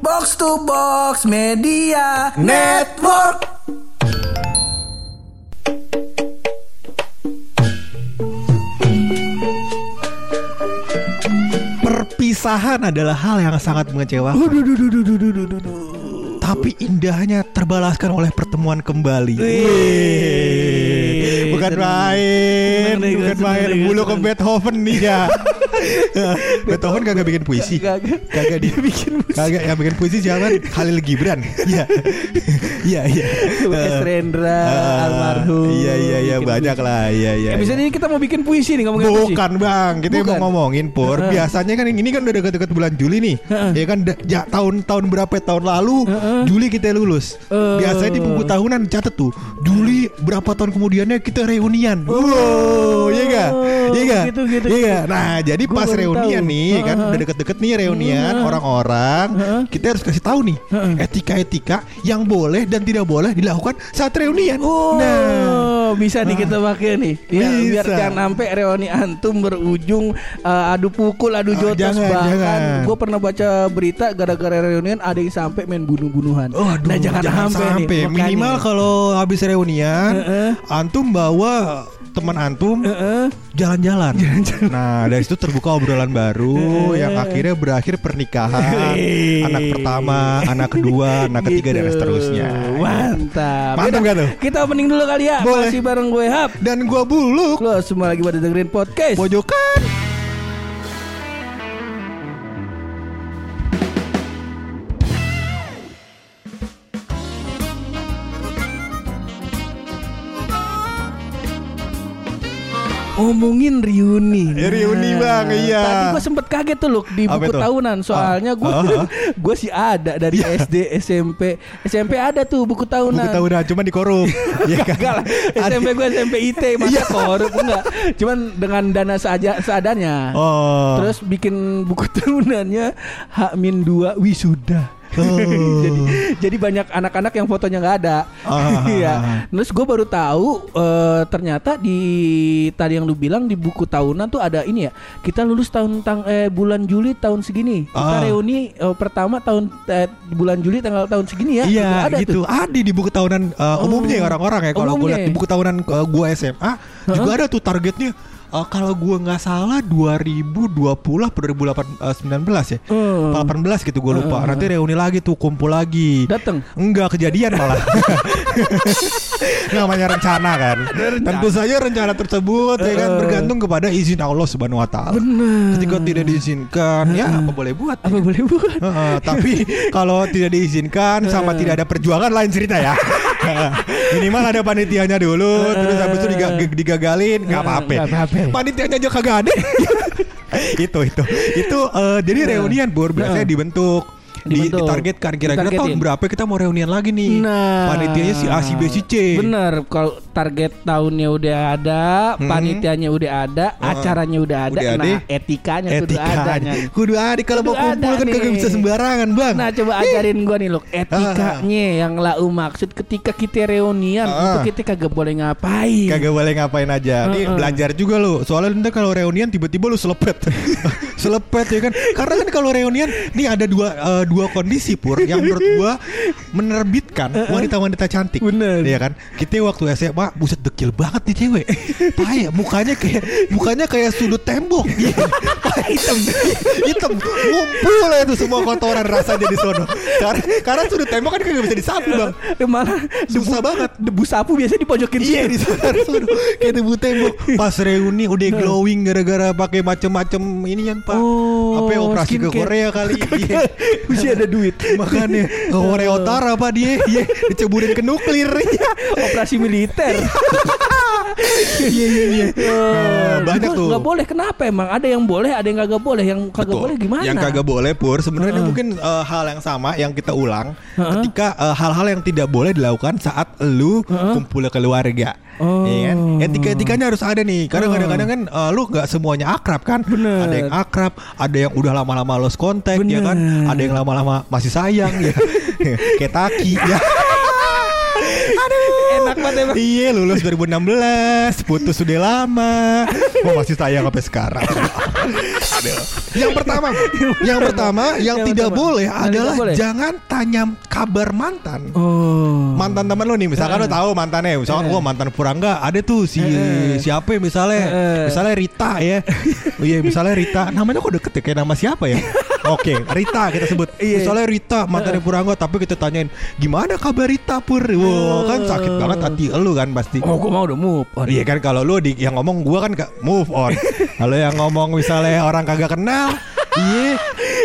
Box to Box Media Network. Perpisahan adalah hal yang sangat mengecewakan. Tapi indahnya terbalaskan oleh pertemuan kembali. Wih, bukan main, bukan main. Bulu ke. Beethoven nih ya. Beethoven kagak bikin puisi. Kagak. Kagak dia bikin puisi. Kagak yang bikin puisi siapa? Khalil Gibran. Iya. Iya, iya. S. Rendra, Ah, almarhum. Iya, iya, iya, banyak lah. Iya, iya. Episode iya. ini kita mau bikin puisi nih ngomongin puisi. Bukan bang, kita mau ngomongin pur. Biasanya kan ini kan udah deket-deket bulan Juli nih, ya kan tahun-tahun berapa tahun lalu Juli kita lulus. Eh. Biasanya di buku tahunan catat tuh Juli berapa tahun kemudiannya kita reunian. Wow, iya gak? Iya gak? gitu, gitu, Iya gitu. Nah jadi Gua pas reunian tahu. nih kan Heeh. udah deket-deket nih reunian orang-orang, kita harus kasih tahu nih etika-etika yang boleh dan tidak boleh dilakukan saat reunian. Oh, Nah. bisa nih kita pakai nih. Ya, biar jangan sampai reuni antum berujung uh, adu pukul, adu Ah, jotos jangan, bahkan jangan. gue pernah baca berita gara-gara reunian ada yang sampai main bunuh-bunuhan. Oh, aduh, nah, jangan, sampai, nih. makanya. Minimal kalau habis reunian, Heeh. antum bawa teman antum Heeh. jalan-jalan. Nah, dari situ terbuka obrolan baru yang akhirnya berakhir pernikahan, anak pertama, anak kedua, anak ketiga dan Gitu. seterusnya. Mantap. Mantap gak tuh? Kita opening dulu kali ya. Boleh. Masih bareng gue Hap. Dan gua buluk Lo semua lagi pada dengerin podcast. pojokan. Ngomongin reuni. Ya, reuni, Bang, iya. Tadi gue sempet kaget tuh loh di buku tahunan. Soalnya gue ah. gue sih ada dari Iya. SD, SMP, SMP ada tuh buku tahunan. Buku tahunan cuma dikorup. Iya kan? Enggak lah, SMP gue SMP IT Iya. masa korup enggak. Cuman dengan dana saja seadanya. Oh. Terus bikin buku tahunannya H-2 wisuda. Oh. jadi jadi banyak anak-anak yang fotonya nggak ada. Ah. Iya. Terus gue baru tahu eh, ternyata di tadi yang lu bilang di buku tahunan tuh ada ini ya. Kita lulus tahun tang eh, bulan Juli tahun segini. Kita Ah. reuni eh, pertama tahun eh, bulan Juli tanggal tahun segini ya. Iya ada gitu. tuh. Ada di buku tahunan uh, umumnya ya orang-orang ya. Kalau gue lihat di buku tahunan uh, gue SMA juga ada tuh targetnya. Uh, kalau gue nggak salah 2020 apa 2019 ya. Hmm. 18 gitu gue lupa. Nanti reuni lagi tuh kumpul lagi. Dateng. Enggak kejadian malah. Namanya rencana kan. Tentu saja rencana tersebut ya kan bergantung kepada izin Allah Subhanahu wa taala. Benar. Ketika tidak diizinkan ya apa boleh buat. Apa boleh buat? Heeh, tapi kalau tidak diizinkan sama tidak ada perjuangan lain cerita ya. Minimal ada panitianya dulu, terus habis itu diga- digagalin. Nggak apa-apa. Nggak apa-apa. Panitianya aja kagak ada. itu itu. Itu eh, jadi reunian bur. Biasanya dibentuk. Di, ditargetkan kira-kira tahun berapa kita mau reunian lagi nih? Nah, panitianya si A si B si C. Bener, kalau target tahunnya udah ada, Hmm. panitianya udah ada, acaranya udah ada, Udah ada. nah etikanya kudu ada. etikanya Nyan. kudu ada kalau mau ada kumpul kan kagak nih. bisa sembarangan bang Nah coba ajarin gua nih loh Etikanya yang lau maksud ketika kita reunian Ah. Itu kita kagak boleh ngapain Kagak boleh ngapain aja. Nih Heeh. belajar juga lu. Soalnya nanti kalau reunian tiba-tiba lu selepet. selepet ya kan. Karena kan kalau reunian nih ada dua eh, dua kondisi pur yang menurut gua menerbitkan wanita-wanita cantik. Bener. Iya kan? Kita waktu SMA buset dekil banget nih cewek. Pahit mukanya kayak mukanya kayak sudut tembok. Iya. hitam hitam ngumpul ya tuh semua kotoran rasanya di sono. Karena karena sudut tembok kan kagak bisa disapu, Bang. Eh, Malah Susah debu, banget. Debu sapu biasanya dipojokin Iya di sono. kayak debu tembok. Pas reuni udah glowing gara-gara pakai macem-macem ini kan pak. Oh, Apa ya, operasi ke. Korea kali. Iya. Mesti ada duit Makanya ke Korea Utara pak dia. Iya diceburin ke nuklir. Iya Operasi militer iya iya. iya. Nah, banyak tuh. Nggak boleh kenapa emang Ada yang boleh Ada yang kagak boleh Yang kagak Betul. boleh gimana Yang kagak boleh pur sebenarnya mungkin eh, hal yang sama yang kita ulang ketika eh, hal-hal yang tidak boleh dilakukan saat lu kumpul keluarga. Oh. Iya kan? Etika-etikanya harus ada nih. Karena kadang-kadang kan eh, lu nggak semuanya akrab kan. Bener. Ada yang akrab, ada yang udah lama-lama lost contact ya kan. Bener. Ada yang lama-lama masih sayang ya. Kayak Taki ya. Enak banget emang Iya lulus 2016 Putus sudah lama Kok masih sayang sampai sekarang Yang pertama, yang pertama yang, Yang tidak pertama. boleh Yang adalah boleh. jangan tanya kabar mantan. Oh. Mantan teman lo nih, misalkan lo tahu mantannya, misalkan gua mantan Purangga, ada tuh si siapa ya, misalnya, Eh. misalnya Rita ya, oh iya misalnya Rita, namanya kok deket ya kayak nama siapa ya? Oke, Rita kita sebut. Iya. Misalnya Rita mantannya Purangga, tapi kita tanyain gimana kabar Rita Pur? Wow, kan sakit banget hati lu kan pasti. Oh, gua mau udah move. on. Iya kan kalau lu di yang ngomong gua kan move on. Kalau yang ngomong misalnya orang kagak kenal, iya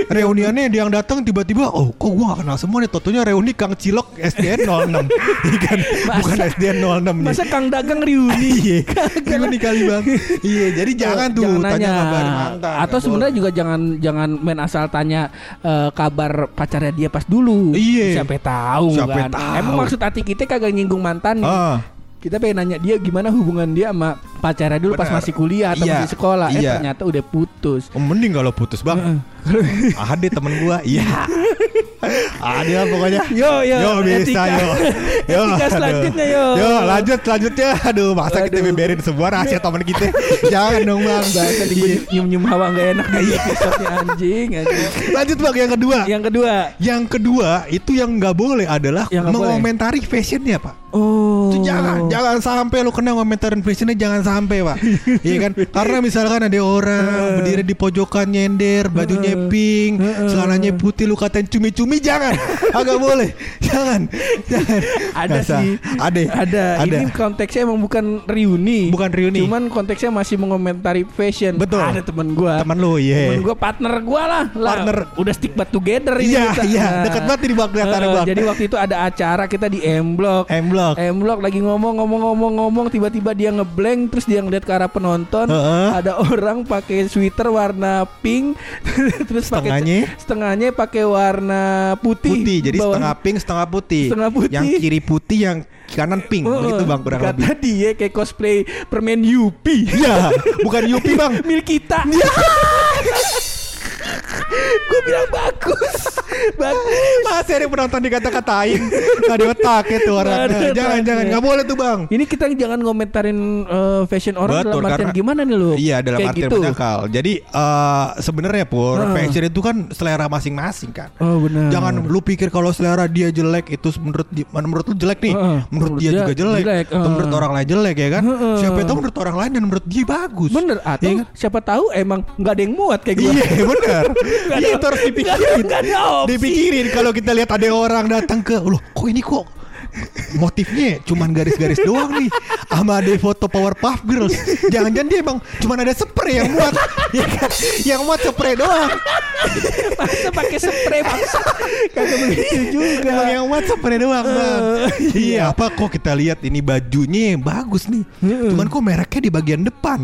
reuniannya dia yang datang tiba-tiba oh kok gua gak kenal semua nih totonya reuni Kang Cilok SDN 06 Iya kan bukan SDN 06 nih Masa Kang Dagang reuni? Iya reuni kali bang Iya jadi jangan tuh Jangan tanya nanya. kabar mantan Atau Nggak sebenarnya juga jangan jangan main asal tanya eh, kabar pacarnya dia pas dulu. Iya. Siapa tahu Siapa kan. tahu. Emang maksud hati kita kagak nyinggung mantan. boleh. Kita pengen nanya dia gimana hubungan dia sama pacarnya dulu pas Benar. masih kuliah atau Iya. masih sekolah. Eh Iya. ternyata udah putus. Oh, mending kalau putus bang Ada temen gua Iya Ada lah pokoknya Yo, yo, Yo bisa etika. yo Yo Etika selanjutnya, yo. Yo lanjut selanjutnya Aduh masa kita Aduh. beberin semua rahasia temen kita Jangan dong bang Bahasa di Iya. nyium-nyium hawa gak enak di episode anjing, anjing. Lanjut bang yang kedua Yang kedua. Yang kedua itu yang nggak boleh adalah Yang nggak mengomentari fashionnya pak. Oh. Itu jangan, jangan sampai lu kena komentarin fashionnya jangan sampai pak. Iya kan? Karena misalkan ada orang berdiri di pojokan nyender, bajunya pink, celananya putih, lu katain cumi-cumi jangan, agak boleh, jangan, jangan. Ada sih. ada, Ada. ada. Ini konteksnya emang bukan reuni. Bukan reuni. Cuman konteksnya masih mengomentari fashion. Betul. Ada teman gua. Teman lu, iya. Temen gua partner gua lah. lah. Partner. Udah stick but together ini Iya, kita. iya, deket banget di Eh, bang. Jadi waktu itu ada acara kita di M Block. M Block. M Block lagi ngomong ngomong ngomong ngomong tiba-tiba dia ngeblank terus dia ngeliat ke arah penonton Heeh. ada orang pakai sweater warna pink terus Setengahnya? setengahnya pakai warna putih Putih, jadi Bawah- setengah pink, setengah putih. Setengah putih. Yang kiri putih, yang kanan pink. Oh, Begitu bang kurang kata lebih. dia kayak cosplay permen Yupi. Iya, bukan Yupi bang. Mil kita. Gue bilang bagus. Masih ada penonton dikata-katain Gak di otak itu Nggak ada orangnya Jangan, otaknya. jangan Gak boleh tuh bang Ini kita jangan ngomentarin eh, fashion orang Betul, dalam artian karena- gimana nih lu? Iya dalam Kayak artian gitu. menyangkal Jadi eh, sebenarnya Pur Ah. Fashion itu kan selera masing-masing kan Oh benar. Jangan lu pikir kalau selera dia jelek itu menurut menurut lu jelek nih. Heeh. menurut, Menurut dia, dia juga jelek. jelek, Atau menurut orang lain jelek ya kan? Heeh. Siapa tahu menurut orang lain dan menurut dia bagus. Bener atau Iya kan? siapa tahu emang nggak ada yang muat kayak gue. Iya bener Iya itu harus dipikirin opsi. Dipikirin kalau kita lihat ada orang datang ke Loh kok ini kok Motifnya cuman garis-garis doang nih? Sama ada foto Powerpuff Girls. Jangan-jangan dia emang cuman ada spray yang muat. Ya kan? Yang muat spray doang. Masa pakai spray bangsa. Kagak begitu juga. Emang yang muat spray doang bang? Eh, Iya. Apa kok kita lihat ini bajunya bagus nih? Cuman kok mereknya di bagian depan?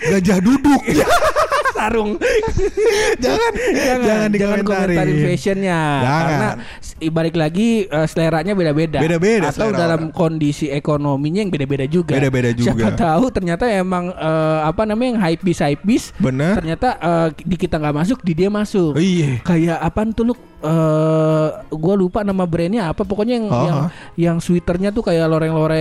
Gajah duduk Sarung. Jangan jangan jangan dikomentarin. komentarin fashionnya Jangan. karena balik lagi eh, seleranya beda-beda Beda-beda atau dalam orang. kondisi ekonominya yang beda-beda juga Beda-beda juga. siapa tahu ternyata emang eh, apa namanya yang hype bis hype bis Bener ternyata eh, di kita nggak masuk di dia masuk Oh, Iya kayak apaan tuh lu eh gua lupa nama brandnya apa pokoknya yang Oh, yang, yang sweaternya tuh kayak loreng-loreng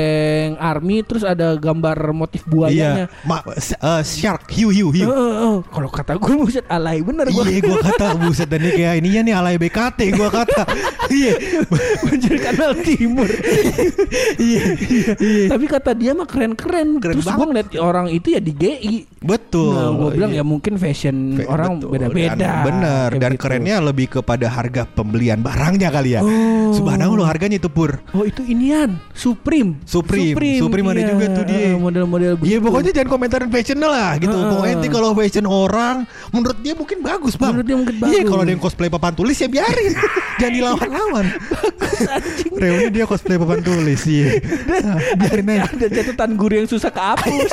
army terus ada gambar motif buayanya. Iya Ma, eh, Shark Hiu hiu hiu. Eh, eh, eh. kalau kata gue buset alay bener gue Iya gue kata buset dan ini kayak ininya nih alay BKT gue kata. Iya Banjir kanal timur. Iya Iya Tapi kata dia mah keren-keren. Keren Terus gue ngeliat orang itu ya di GI Betul Nah gue bilang Iya. ya mungkin fashion Fe- orang beda-beda. Bener Kayak Dan gitu. kerennya lebih kepada harga pembelian barangnya kali ya Oh. Subhanallah harganya itu pur Oh itu inian Supreme Supreme. Supreme ada juga tuh dia. eh, Model-model Iya pokoknya jangan komentarin fashionnya lah gitu. Heeh. Pokoknya nanti kalau fashion orang menurut dia mungkin bagus bang. Menurut dia mungkin Iya bagus. kalau ada yang cosplay papan tulis ya biarin. jangan dilawan-lawan. Reuni dia cosplay papan tulis iya. Nah, biarin aja. Ada catatan guru yang susah kehapus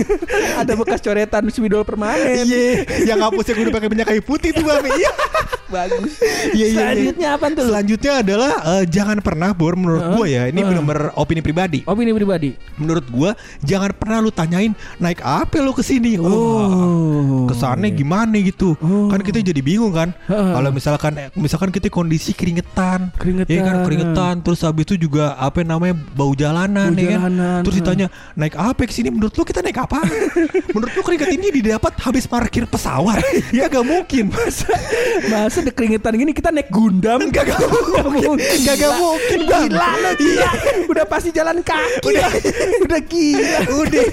Ada bekas coretan spidol permanen Iya, yang hapusnya gue udah pakai minyak kayu putih tuh bang. Iya, Bagus Iya, iya, iya. Selanjutnya apa tuh? Selanjutnya adalah eh, jangan pernah Bor menurut Heeh. gua ya. Ini Heeh. benar-benar opini pribadi. Opini pribadi. Menurut gua jangan pernah lu tanyain naik apa lu ke sini. Wah, Oh. kesannya gimana gitu. Oh. Kan kita jadi bingung kan. Heeh. Kalau misalkan misalkan kita kondisi keringetan. Keringetan, Ya kan keringetan terus habis itu juga apa namanya bau jalanan Bau ya kan. jalanan, Terus heeh. ditanya naik apa ke sini menurut lu kita naik apa? menurut lu keringet ini didapat habis parkir pesawat? ya gak mungkin. Masa Masa keringetan gini kita naik Gundam? Gak mungkin. Kagak mungkin, Bang. Gila lo gila. Udah pasti jalan kaki. Udah, udah gila. Udah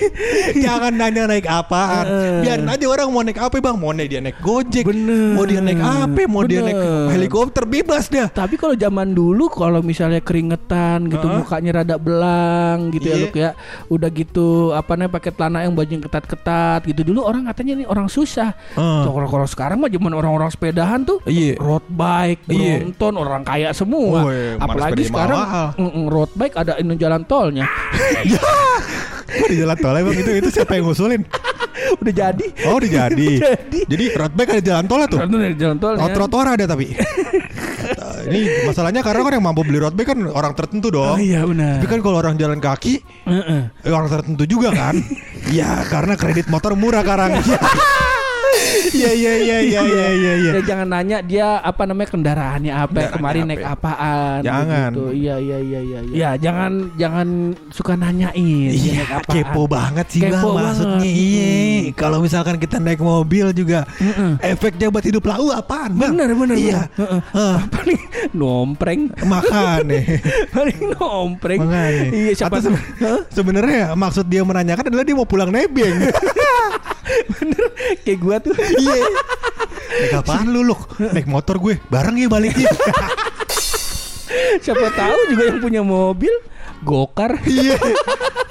Jangan nanya naik apaan Heeh. Biarin aja orang mau naik apa bang Mau naik dia naik gojek Bener. Mau dia naik apa Mau dia naik Bener. helikopter Bebas dah Tapi kalau zaman dulu kalau misalnya keringetan gitu Heeh. mukanya rada belang gitu ya Iya. Luk ya. Udah gitu apa namanya pakai celana yang baju yang ketat-ketat gitu. Dulu orang katanya nih orang susah. Heeh. Kalau sekarang mah zaman orang-orang sepedahan tuh Iya. road bike, Iya. Brompton, orang kaya semua. Oh, iya. Apalagi sekarang road bike ada ini jalan tolnya. Kok di jalan tol emang itu itu siapa yang ngusulin? Udah jadi. Oh udah jadi. Jadi. Jadi road bike ada jalan tol tuh. Dari jalan tolnya. Oh, trotoar ada tapi. Ini masalahnya karena kan yang mampu beli road bike kan orang tertentu Oh dong. iya benar. Tapi kan kalau orang jalan kaki Heeh. eh, orang tertentu juga kan. ya karena kredit motor murah sekarang. Iya iya iya iya iya iya iya. Ya jangan nanya dia apa namanya kendaraannya apa Kendaraannya kemarin apa naik ya? apaan Jangan. gitu. Iya iya iya iya. Ya jangan jangan suka nanyain Iya, apaan. kepo banget sih bang Kepo maksudnya. banget. Iya, kalau misalkan kita naik mobil juga, Mm-mm. efeknya buat hidup lau apaan bang? Bener bener. Iya. bener. Paling nompreng. makan nih. Paling nompreng. Makanya. Iya siapa Atau tuh? se- sebenarnya maksud dia menanyakan adalah dia mau pulang nebeng. Bener kayak gua tuh. Iya. Naik apaan lu Luk? Naik motor gue. Bareng ya baliknya. siapa tahu juga yang punya mobil gokar. Iya.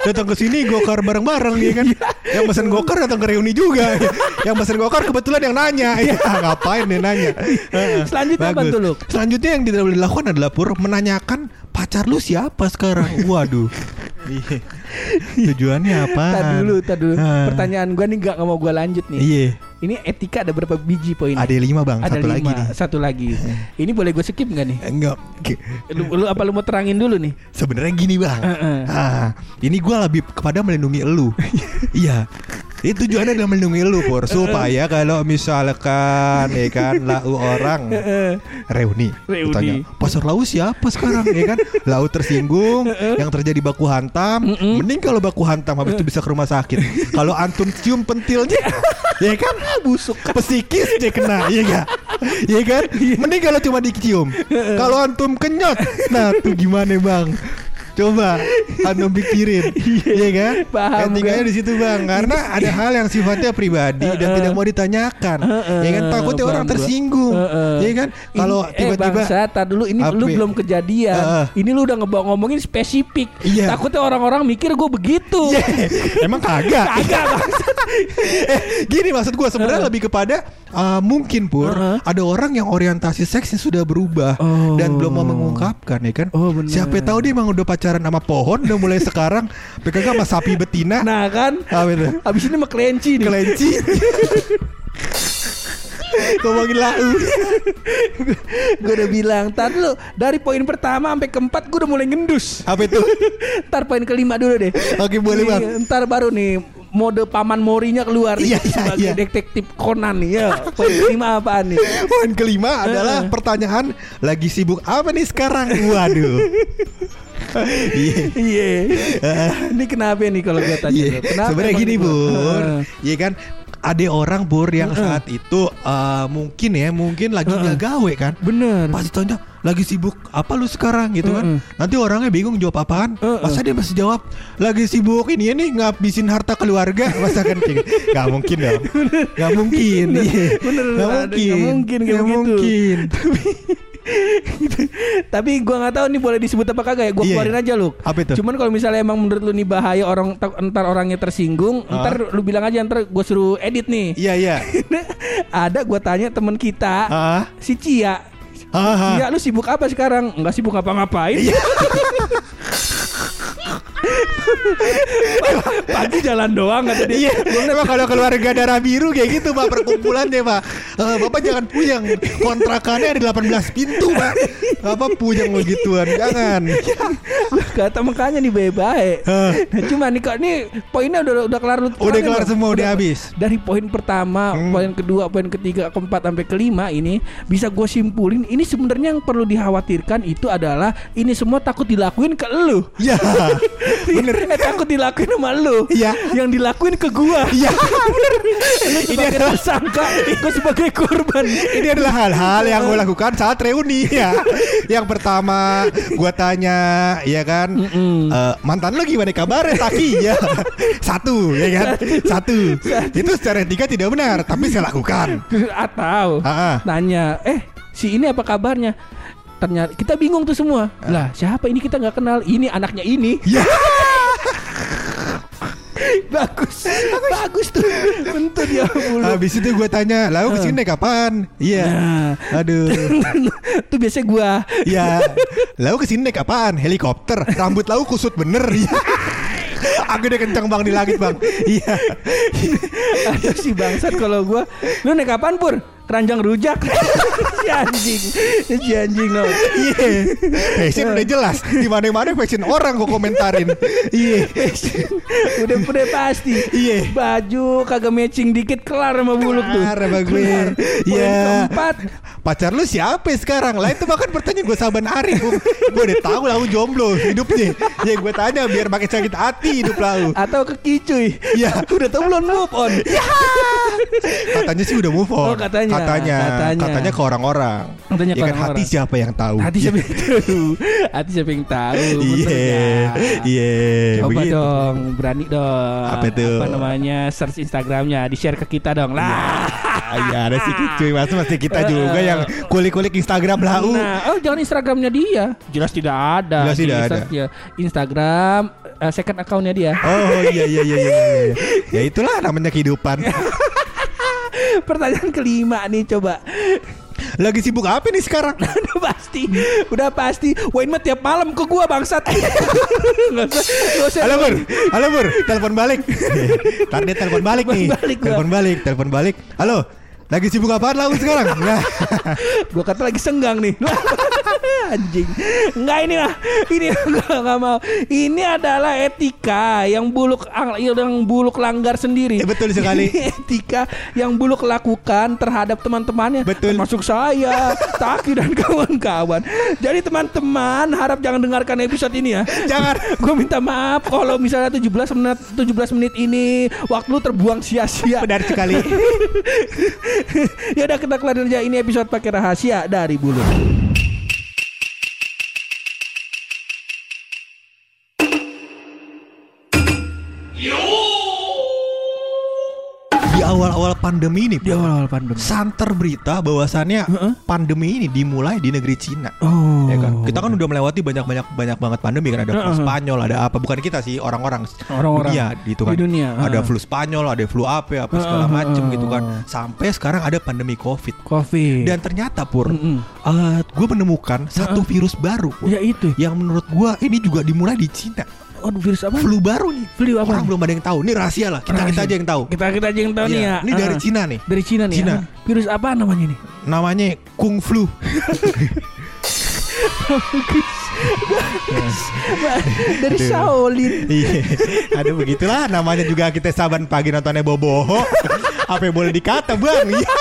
Datang ke sini gokar bareng-bareng ya kan. Yang pesen gokar datang ke reuni juga. Yang pesen gokar kebetulan yang nanya. Ya, ngapain dia nanya. Heeh. Selanjutnya apa tuh, Luk? Selanjutnya yang tidak boleh dilakukan adalah pur menanyakan pacar lu siapa sekarang. Waduh. Iya. Tujuannya apa? Tar dulu, tar dulu. Ah. Pertanyaan gua nih nggak mau gua lanjut nih. Iya. Ini etika ada berapa biji poin? Ada lima bang. Ada satu lima, lagi nih. satu lagi. Ini boleh gue skip nggak nih? Enggak. Lu, lu apa lu mau terangin dulu nih? Sebenarnya gini bang. Heeh. Ah, ini gua lebih kepada melindungi elu. iya. Itu tujuannya adalah melindungi lu Pur. Supaya kalau misalkan ya kan Lau orang Reuni. Reuni. Tanya, Pasar lau siapa sekarang? Ya kan? Lau tersinggung Yang terjadi baku hantam. Mending kalau baku hantam Habis itu bisa ke rumah sakit. Kalau antum cium pentilnya Ya kan? Busuk. Pesikis dia kena Iya gak Iya kan? Mending kalau cuma dicium. Kalau antum kenyot Nah tuh gimana bang Coba antum pikirin Iya kan? Paham, Etikanya kan? di situ bang. Karena ada hal yang sifatnya pribadi Dan tidak mau ditanyakan. Ya kan? Takutnya orang tersinggung. Iya kan? Kalau Ini- tiba-tiba eh dulu ini lu belum kejadian. Ini lu udah ngebawa ngomongin spesifik. Iya. Takutnya orang-orang mikir gue begitu. Emang kagak? Kagak eh, Gini maksud gue sebenarnya lebih kepada uh, Mungkin pur Heeh. Ada orang yang orientasi seksnya sudah berubah Oh. Dan belum mau mengungkapkan ya kan Oh. Siapa tahu dia emang udah pacaran sama pohon Udah mulai sekarang PKK sama sapi betina Nah kan. Apa itu? Abis ini mah kelinci nih. Kelinci Ngomongin lau gue udah bilang, tar dulu dari poin pertama sampai keempat gue udah mulai ngendus. Apa itu? Ntar poin kelima dulu deh. Oke, boleh, Bang. Ntar baru nih mode paman Morinya keluar nih Iya, iya, sebagai iya. detektif Conan nih ya. Poin kelima apaan nih? Poin kelima adalah pertanyaan Lagi sibuk apa nih sekarang? Waduh Iya Iya. Ini kenapa nih kalau gue tanya? Lu? Kenapa sebenarnya gini. Heeh. Iya kan ada orang Bur yang saat itu eh, mungkin ya, mungkin lagi nggak gawe kan. Bener. Pasti tanya lagi sibuk apa lu sekarang gitu kan. Heeh. Nanti orangnya bingung jawab apaan. Heeh. Masa dia masih jawab lagi sibuk ini ya nih ngabisin harta keluarga. Masa kan gitu. Gak mungkin dong. Gak mungkin. Iya. Bener, Gak ada- mungkin. nggak mungkin kayak Nggak begitu. mungkin. Tapi gua nggak tahu nih boleh disebut apa kagak ya. Gua Iya. keluarin aja lu. Apa itu? Cuman kalau misalnya emang menurut lu nih bahaya orang ntar orangnya tersinggung, Ah. ntar lu bilang aja ntar gua suruh edit nih. Iya iya. Ada gua tanya temen kita, Ah. si Cia. Iya, lu sibuk apa sekarang? Enggak sibuk ngapa-ngapain. Pagi jalan doang kata dia. Iya, emang kalau keluarga darah biru kayak gitu pak perkumpulan deh pak. Eh, Bapak jangan puyeng. Kontrakannya ada 18 pintu, Pak. Bapak puyeng begituan. Jangan. Kata makanya nih baik-baik. Nah, cuma nih kok nih poinnya udah udah kelar. Udah kelar belum? semua, udah habis. Dari poin pertama, Hmm. poin kedua, poin ketiga, keempat sampai kelima ini bisa gue simpulin ini sebenarnya yang perlu dikhawatirkan itu adalah ini semua takut dilakuin ke lu. Ya. Bener. eh, takut dilakuin sama lu. Iya. Yang dilakuin ke gua. Iya. Lu sebagai adalah- tersangka, gue sebagai korban. Ini adalah hal-hal yang gue lakukan saat reuni ya. Yang pertama gue tanya, ya kan, eh, mantan lo gimana kabarnya Taki ya? Satu, ya kan? Satu. Itu secara etika tidak benar, tapi saya lakukan. Atau ah. nanya, eh si ini apa kabarnya? Ternyata kita bingung tuh semua. Lah siapa ini kita nggak kenal? Ini anaknya ini. Ya, bagus, bagus tuh. Bentuk dia mulu. habis itu gue tanya, lalu ke sini naik kapan? Iya. Nah, Aduh. tuh biasanya gua Ya, lalu ke sini naik apaan? Helikopter. Rambut lau kusut bener. Iya. Aku udah kencang bang di langit bang. Iya. Aduh si bangsat kalau gua Lu naik kapan pur? Keranjang rujak Si anjing Si anjing lo Iya. Udah jelas. Di mana mana fashion orang kok komentarin. Iya. Udah udah pasti Iya. Baju kagak matching dikit Kelar sama buluk tuh Kelar sama gue. Iya. keempat Pacar lu siapa sekarang? Lah itu bahkan pertanyaan gue saban hari. Gue udah tahu lah lu jomblo hidupnya. Ya gue tanya biar makin sakit hati hidup lau. Atau ke kicuy Iya. Udah tau belum move on Katanya sih udah move on. Oh, katanya. Katanya. Katanya. Katanya ke orang-orang. Katanya ya kan hati orang-orang. siapa yang tahu? Hati siapa yang tahu Hati siapa yang tahu Iya. ya. Iya. Coba begitu. dong, berani dong. Apa tuh? Apa namanya? Search Instagramnya, di share ke kita dong. Lah. Ah, Iya ada sih cuy Masa masih kita juga yang kulik-kulik Instagram lau Nah, oh jangan Instagramnya dia. Jelas tidak ada. Jelas tidak ada. ya. Instagram eh, second accountnya dia. Oh iya iya iya iya iya. Ya itulah namanya kehidupan Pertanyaan kelima nih coba. Lagi sibuk apa nih sekarang? udah pasti, udah pasti. Wayne mah tiap malam ke gua bangsat. Halo Bur, halo Bur, telepon balik. Ntar dia telepon balik nih. Telepon balik. Telepon balik, telepon balik. Halo, lagi sibuk apaan lau sekarang? Nah, Gua kata lagi senggang nih. Anjing. Enggak ini lah. Ini enggak mau. Ini adalah etika yang buluk yang buluk langgar sendiri. Eh, betul sekali. Ini etika yang buluk lakukan terhadap teman-temannya. Betul. Termasuk saya, Taki dan kawan-kawan. Jadi teman-teman harap jangan dengarkan episode ini ya. Jangan. Gue minta maaf kalau misalnya 17 menit 17 menit ini waktu lu terbuang sia-sia. benar sekali. ya udah kita kelar aja ini episode pakai rahasia dari bulu. Awal-awal pandemi ini, Di awal-awal pandemi. santer berita bahwasannya Heeh. pandemi ini dimulai di negeri Cina. Oh. Ya kan? Kita kan udah melewati banyak-banyak banyak banget pandemi kan ada flu Heeh. Spanyol, ada apa? Bukan kita sih, orang-orang Orang-orang. dunia gitu kan. Di dunia, Ada heeh. flu Spanyol, ada flu apa apa segala macem heeh. gitu kan. Sampai sekarang ada pandemi Covid. Coffee. Dan ternyata Pur, Mm-mm. gue menemukan satu virus baru Pur, ya itu. yang menurut gue ini juga dimulai di Cina. Aduh virus apa? Flu baru nih. Flu apa? Orang belum ada yang tahu. Ini rahasia lah. Kita kita aja yang tahu. Kita kita aja yang tahu nih Iya, ya. Ini dari Ah. Cina nih. Dari Cina nih. Cina. ah. Virus apa namanya nih? Namanya Kung Flu. dari Aduh. Shaolin. Iya. Aduh begitulah namanya juga kita saban pagi nontonnya boboho. Apa yang boleh dikata bang? Iya.